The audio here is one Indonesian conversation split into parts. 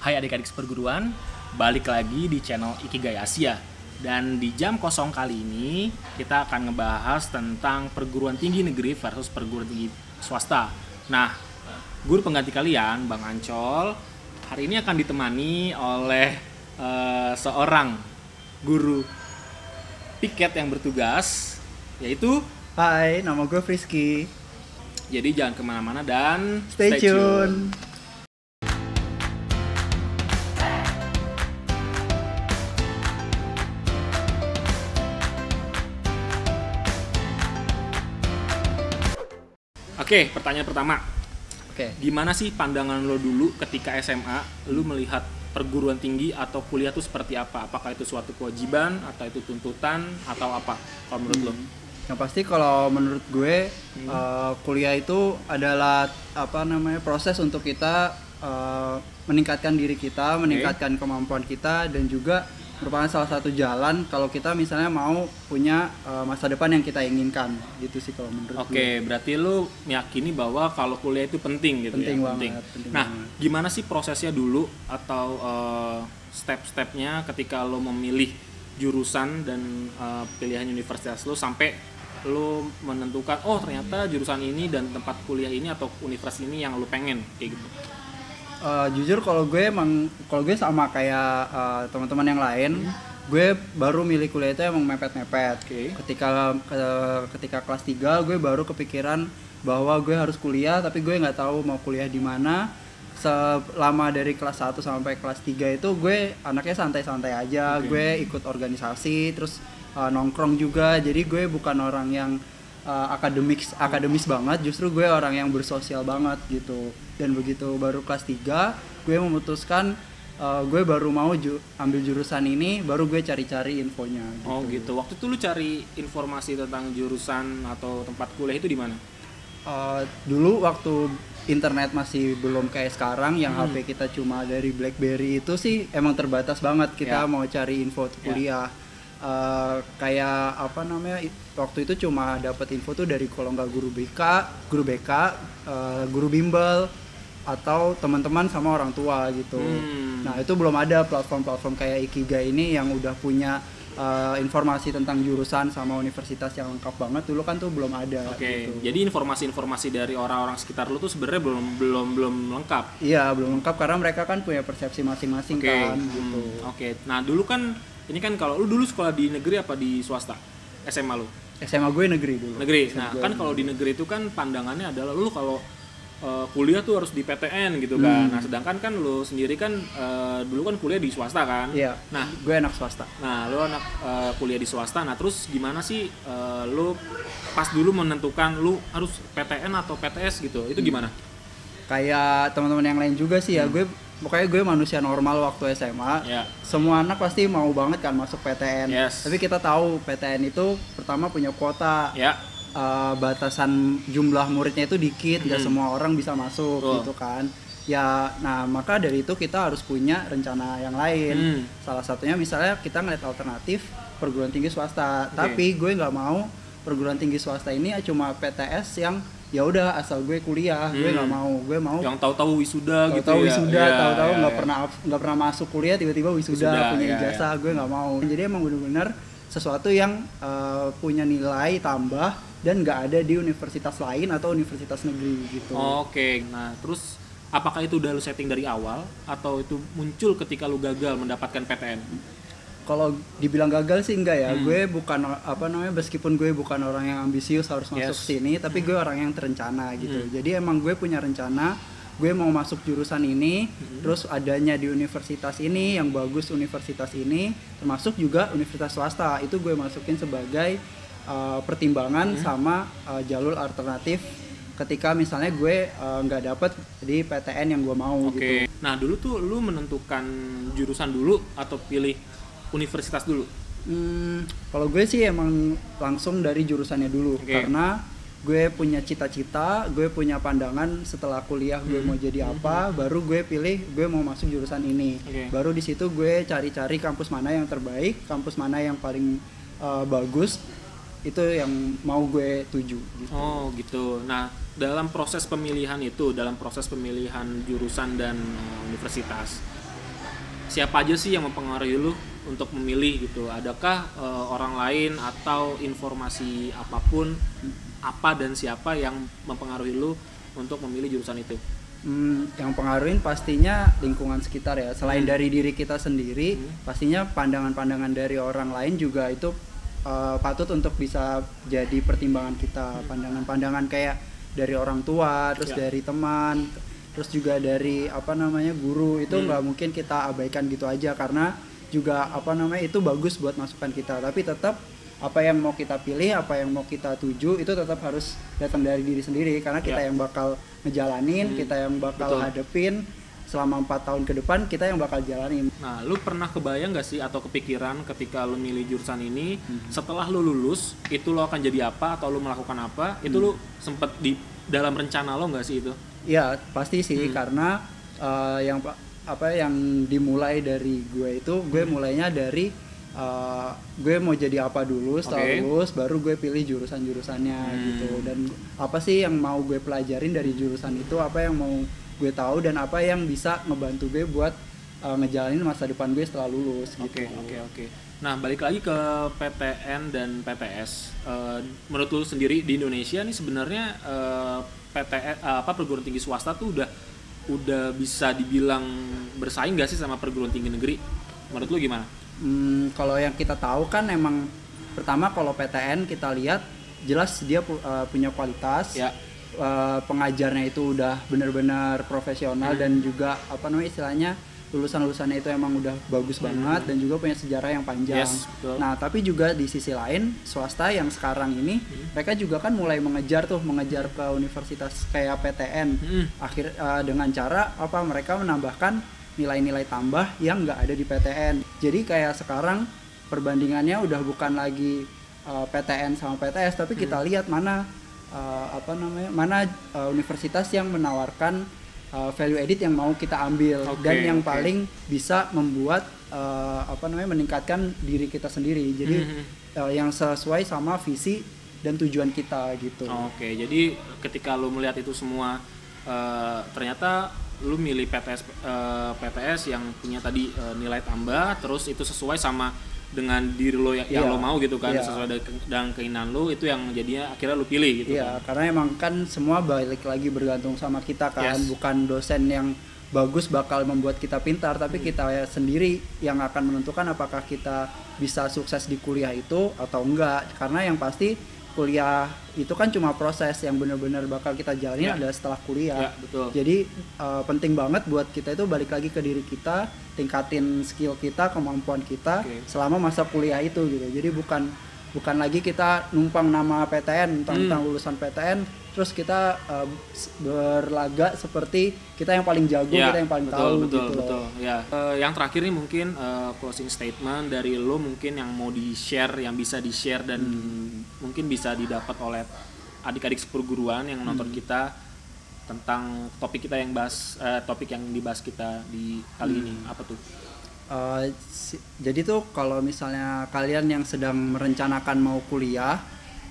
Hai adik-adik perguruan, balik lagi di channel Ikigai Asia. Dan di jam kosong kali ini kita akan ngebahas tentang perguruan tinggi negeri versus perguruan tinggi swasta. Nah, guru pengganti kalian, Bang Ancol, hari ini akan ditemani oleh eh, seorang guru piket yang bertugas, yaitu Hai, nama gue Frisky. jadi jangan ke mana-mana dan Stay, tune. Oke, pertanyaan pertama. Oke. Gimana sih pandangan lo dulu ketika SMA, lo melihat perguruan tinggi atau kuliah itu seperti apa? Apakah itu suatu kewajiban atau itu tuntutan atau apa? Kalau menurut lo? Yang pasti kalau menurut gue Hmm. eh, kuliah itu adalah apa namanya proses untuk kita eh, meningkatkan diri kita, meningkatkan kemampuan kita dan juga merupakan salah satu jalan kalau kita misalnya mau punya eh, masa depan yang kita inginkan gitu sih kalau menurut Oke, gue. berarti lo meyakini bahwa kalau kuliah itu penting gitu Penting ya? banget, penting nah, banget. gimana sih prosesnya dulu atau eh, step-stepnya ketika lo memilih jurusan dan eh, pilihan universitas lo sampai lo menentukan oh ternyata jurusan ini dan tempat kuliah ini atau universitas ini yang lo pengen kayak gitu. Eh, jujur kalau gue emang kalau gue sama kayak eh, teman-teman yang lain, gue baru milih kuliah itu emang mepet-mepet. Oke. Ketika ke- ketika kelas 3 gue baru kepikiran bahwa gue harus kuliah tapi gue nggak tahu mau kuliah di mana. Selama dari kelas 1 sampai kelas 3 itu gue anaknya santai-santai aja, Oke. gue ikut organisasi terus eh, nongkrong juga. Jadi gue bukan orang yang uh, akademis akademis banget justru gue orang yang bersosial banget gitu dan begitu baru kelas 3 gue memutuskan uh, gue baru mau ju- ambil jurusan ini baru gue cari-cari infonya gitu. Oh gitu. Waktu itu lu cari informasi tentang jurusan atau tempat kuliah itu di mana? Uh, dulu waktu internet masih belum kayak sekarang yang Hmm. HP kita cuma dari BlackBerry itu sih emang terbatas banget kita Ya. mau cari info Ya. kuliah Uh, kayak apa namanya waktu itu cuma dapat info tuh dari kalau nggak guru BK guru BK uh, guru bimbel atau teman-teman sama orang tua gitu Hmm. nah itu belum ada platform-platform kayak Ikiga ini yang udah punya uh, informasi tentang jurusan sama universitas yang lengkap banget dulu kan tuh belum ada Oke. gitu. Jadi informasi-informasi dari orang-orang sekitar lu tuh sebenarnya belum belum belum lengkap. Iya belum lengkap karena mereka kan punya persepsi masing-masing Oke. kan hmm, gitu. Oke. Nah dulu kan ini kan kalau lu dulu sekolah di negeri apa di swasta? SMA lu? SMA gue negeri dulu. Negeri. SMA Nah kan kalau di negeri itu kan pandangannya adalah lu kalau eh, kuliah tuh harus di PTN gitu kan. Hmm. Nah sedangkan kan lu sendiri kan eh, dulu kan kuliah di swasta kan. Iya. Nah gue anak swasta. Nah, lu anak eh, kuliah di swasta. Nah, terus gimana sih eh, lu pas dulu menentukan lu harus PTN atau PTS gitu? Itu gimana? Kayak teman-teman yang lain juga sih ya gue pokoknya gue manusia normal waktu SMA. Ya. Semua anak pasti mau banget kan masuk PTN. Yes. Tapi kita tahu PTN itu pertama punya kuota. Ya. eh, batasan jumlah muridnya itu dikit, nggak Hmm. semua orang bisa masuk Betul. gitu kan. Ya, nah maka dari itu kita harus punya rencana yang lain. Hmm. Salah satunya misalnya kita ngeliat alternatif perguruan tinggi swasta. Oke. Tapi gue nggak mau perguruan tinggi swasta ini cuma PTS yang ya udah asal gue kuliah, gue nggak Hmm. mau. Gue mau Yang tahu-tahu wisuda gitu tahu ya. wisuda, Iya, tahu-tahu iya, nggak iya. pernah nggak pernah masuk kuliah tiba-tiba wisuda, Wisuda, punya iya, ijazah, gue nggak mau. Jadi emang benar-benar sesuatu yang eh, punya nilai tambah dan nggak ada di universitas lain atau universitas negeri gitu. Oke. Nah, terus apakah itu udah lu setting dari awal atau itu muncul ketika lu gagal mendapatkan PTN? Kalau dibilang gagal sih enggak ya, Hmm. gue bukan apa namanya meskipun gue bukan orang yang ambisius harus masuk Yes. sini, tapi gue orang yang terencana gitu. Hmm. Jadi emang gue punya rencana, gue mau masuk jurusan ini, Hmm. terus adanya di universitas ini yang bagus universitas ini, termasuk juga universitas swasta itu gue masukin sebagai uh, pertimbangan Hmm. sama uh, jalur alternatif ketika misalnya gue uh, nggak dapet di PTN yang gue mau Oke. gitu. Nah, dulu tuh lu menentukan jurusan dulu atau pilih universitas dulu? Hmm, kalau gue sih emang langsung dari jurusannya dulu Oke. karena gue punya cita-cita, gue punya pandangan setelah kuliah gue Hmm. mau jadi apa, baru gue pilih gue mau masuk jurusan ini. Oke. Baru di situ gue cari-cari kampus mana yang terbaik, kampus mana yang paling uh, bagus, itu yang mau gue tuju. Gitu. Oh gitu. Nah dalam proses pemilihan itu, dalam proses pemilihan jurusan dan eh, universitas, siapa aja sih yang mempengaruhi lu untuk memilih gitu adakah eh, orang lain atau informasi apa pun apa dan siapa yang mempengaruhi lu untuk memilih jurusan itu Hmm, yang pengaruhin pastinya lingkungan sekitar ya. Selain Hmm. dari diri kita sendiri, Hmm. pastinya pandangan-pandangan dari orang lain juga itu uh, patut untuk bisa jadi pertimbangan kita. Pandangan-pandangan kayak dari orang tua, terus Ya. dari teman, terus juga dari apa namanya guru itu Hmm. nggak mungkin kita abaikan gitu aja karena juga apa namanya itu bagus buat masukan kita. Tapi tetap apa yang mau kita pilih, apa yang mau kita tuju itu tetap harus datang dari diri sendiri karena kita Ya. yang bakal ngejalanin, Hmm. kita yang bakal Betul. hadepin selama empat tahun ke depan kita yang bakal jalanin. Nah, lu pernah kebayang gak sih atau kepikiran ketika lu milih jurusan ini, Hmm. setelah lu lulus, itu lo akan jadi apa atau lu melakukan apa? Itu Hmm. lu sempet di dalam rencana lo nggak sih itu? Iya pasti sih Hmm. karena uh, yang apa yang dimulai dari gue itu gue Hmm. mulainya dari uh, gue mau jadi apa dulu setelah Oke. lulus baru gue pilih jurusan jurusannya Hmm. gitu dan apa sih yang mau gue pelajarin dari jurusan itu apa yang mau gue tahu dan apa yang bisa ngebantu gue buat uh, ngejalanin masa depan gue setelah lulus gitu. Oke, oke, oke. Nah, balik lagi ke PTN dan PTS. Eh, menurut lu sendiri di Indonesia nih sebenarnya eh, PTN eh, apa perguruan tinggi swasta tuh udah udah bisa dibilang bersaing gak sih sama perguruan tinggi negeri? Menurut lu gimana? Hmm, kalau yang kita tahu kan emang pertama kalau PTN kita lihat jelas dia uh, punya kualitas. Ya. Uh, pengajarnya itu udah benar-benar profesional Hmm. dan juga apa namanya istilahnya lulusan-lulusannya itu emang udah bagus banget dan juga punya sejarah yang panjang. Hmm. Yes, betul. Nah, tapi juga di sisi lain swasta yang sekarang ini Hmm. mereka juga kan mulai mengejar tuh mengejar ke universitas kayak PTN. Hmm. Akhir uh, dengan cara apa mereka menambahkan nilai-nilai tambah yang nggak ada di PTN. Jadi kayak sekarang perbandingannya udah bukan lagi uh, PTN sama PTS tapi kita Hmm. lihat mana uh, apa namanya mana uh, universitas yang menawarkan uh, value edit yang mau kita ambil Oke, dan yang oke. paling bisa membuat uh, apa namanya meningkatkan diri kita sendiri. Jadi Mhm. uh, yang sesuai sama visi dan tujuan kita gitu. Oke, jadi ketika lu melihat itu semua eh, ternyata lu milih PTS eh, PTS yang punya tadi eh, nilai tambah, terus itu sesuai sama dengan diri lo yang, yang Iya, lo mau gitu kan, iya. sesuai dengan, keinginan lu itu yang jadinya akhirnya lu pilih gitu Iya, kan. karena emang kan semua balik lagi bergantung sama kita kan, Yes. bukan dosen yang bagus bakal membuat kita pintar, tapi Hmm. kita sendiri yang akan menentukan apakah kita bisa sukses di kuliah itu atau enggak. Karena yang pasti kuliah itu kan cuma proses yang benar-benar bakal kita jalani Ya. adalah setelah kuliah. Ya, betul. Jadi uh, penting banget buat kita itu balik lagi ke diri kita, tingkatin skill kita, kemampuan kita Oke. selama masa kuliah itu gitu. Jadi bukan bukan lagi kita numpang nama PTN, tentang Hmm. lulusan PTN, terus kita uh, berlaga seperti kita yang paling jago, Ya, kita yang paling betul, tahu betul, gitu betul. Ya. Eh, yang terakhir nih mungkin eh, closing statement dari lo mungkin yang mau di share, yang bisa di share dan Hmm. mungkin bisa didapat oleh adik-adik seperguruan yang nonton Hmm. kita tentang topik kita yang bahas eh, topik yang dibahas kita di kali ini Hmm. apa tuh? Uh, si- jadi tuh kalau misalnya kalian yang sedang merencanakan mau kuliah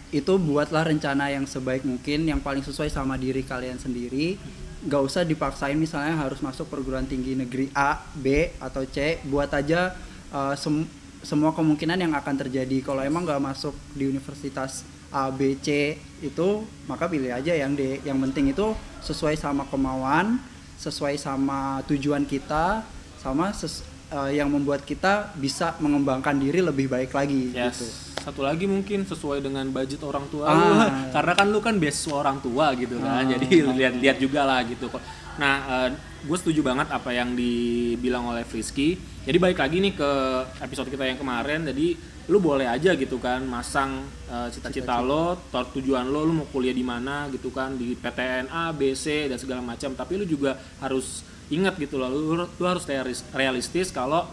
itu buatlah rencana yang sebaik mungkin yang paling sesuai sama diri kalian sendiri nggak usah dipaksain misalnya harus masuk perguruan tinggi negeri A B atau C buat aja uh, sem- semua kemungkinan yang akan terjadi kalau emang nggak masuk di universitas A B C itu maka pilih aja yang D yang penting itu sesuai sama kemauan sesuai sama tujuan kita sama eh, yang membuat kita bisa mengembangkan diri lebih baik lagi Yes. gitu. Satu lagi mungkin sesuai dengan budget orang tua Ah. lu. karena kan lu kan beasiswa orang tua gitu kan. Ah. Jadi lihat-lihat juga lah gitu kok. Nah, gue setuju banget apa yang dibilang oleh Frisky. Jadi balik lagi nih ke episode kita yang kemarin. Jadi lu boleh aja gitu kan masang eh, cita-cita lo, tor- tujuan lo, lu mau kuliah di mana gitu kan di PTN A, B, C dan segala macam. Tapi lu juga harus ingat gitu loh, lu, lu harus realis- realistis kalau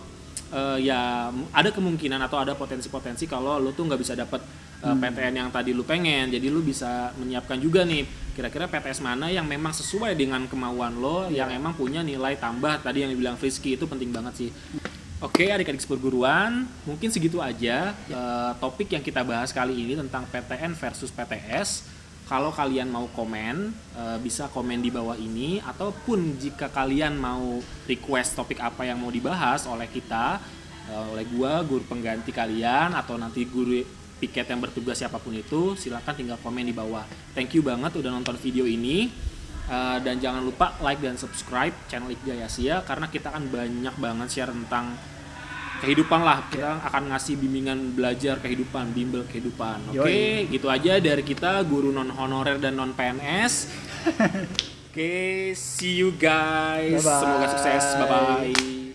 eh, ya ada kemungkinan atau ada potensi-potensi kalau lu tuh nggak bisa dapet eh, PTN yang tadi lu pengen. Jadi lu bisa menyiapkan juga nih kira-kira PTS mana yang memang sesuai dengan kemauan lo yang emang punya nilai tambah. Tadi yang dibilang Frisky itu penting banget sih. Oke adik-adik seperguruan mungkin segitu aja eh, topik yang kita bahas kali ini tentang PTN versus PTS kalau kalian mau komen eh, bisa komen di bawah ini ataupun jika kalian mau request topik apa yang mau dibahas oleh kita eh, oleh gua guru pengganti kalian atau nanti guru piket yang bertugas siapa pun itu silahkan tinggal komen di bawah. Thank you banget udah nonton video ini. Eh, dan jangan lupa like dan subscribe channel Ikgaya Asia karena kita akan banyak banget share tentang kehidupan lah kita akan ngasih bimbingan belajar kehidupan bimbel kehidupan. Oke Yoi. gitu aja dari kita guru non honorer dan non PNS oke see you guys. Bye-bye. semoga sukses. Bye bye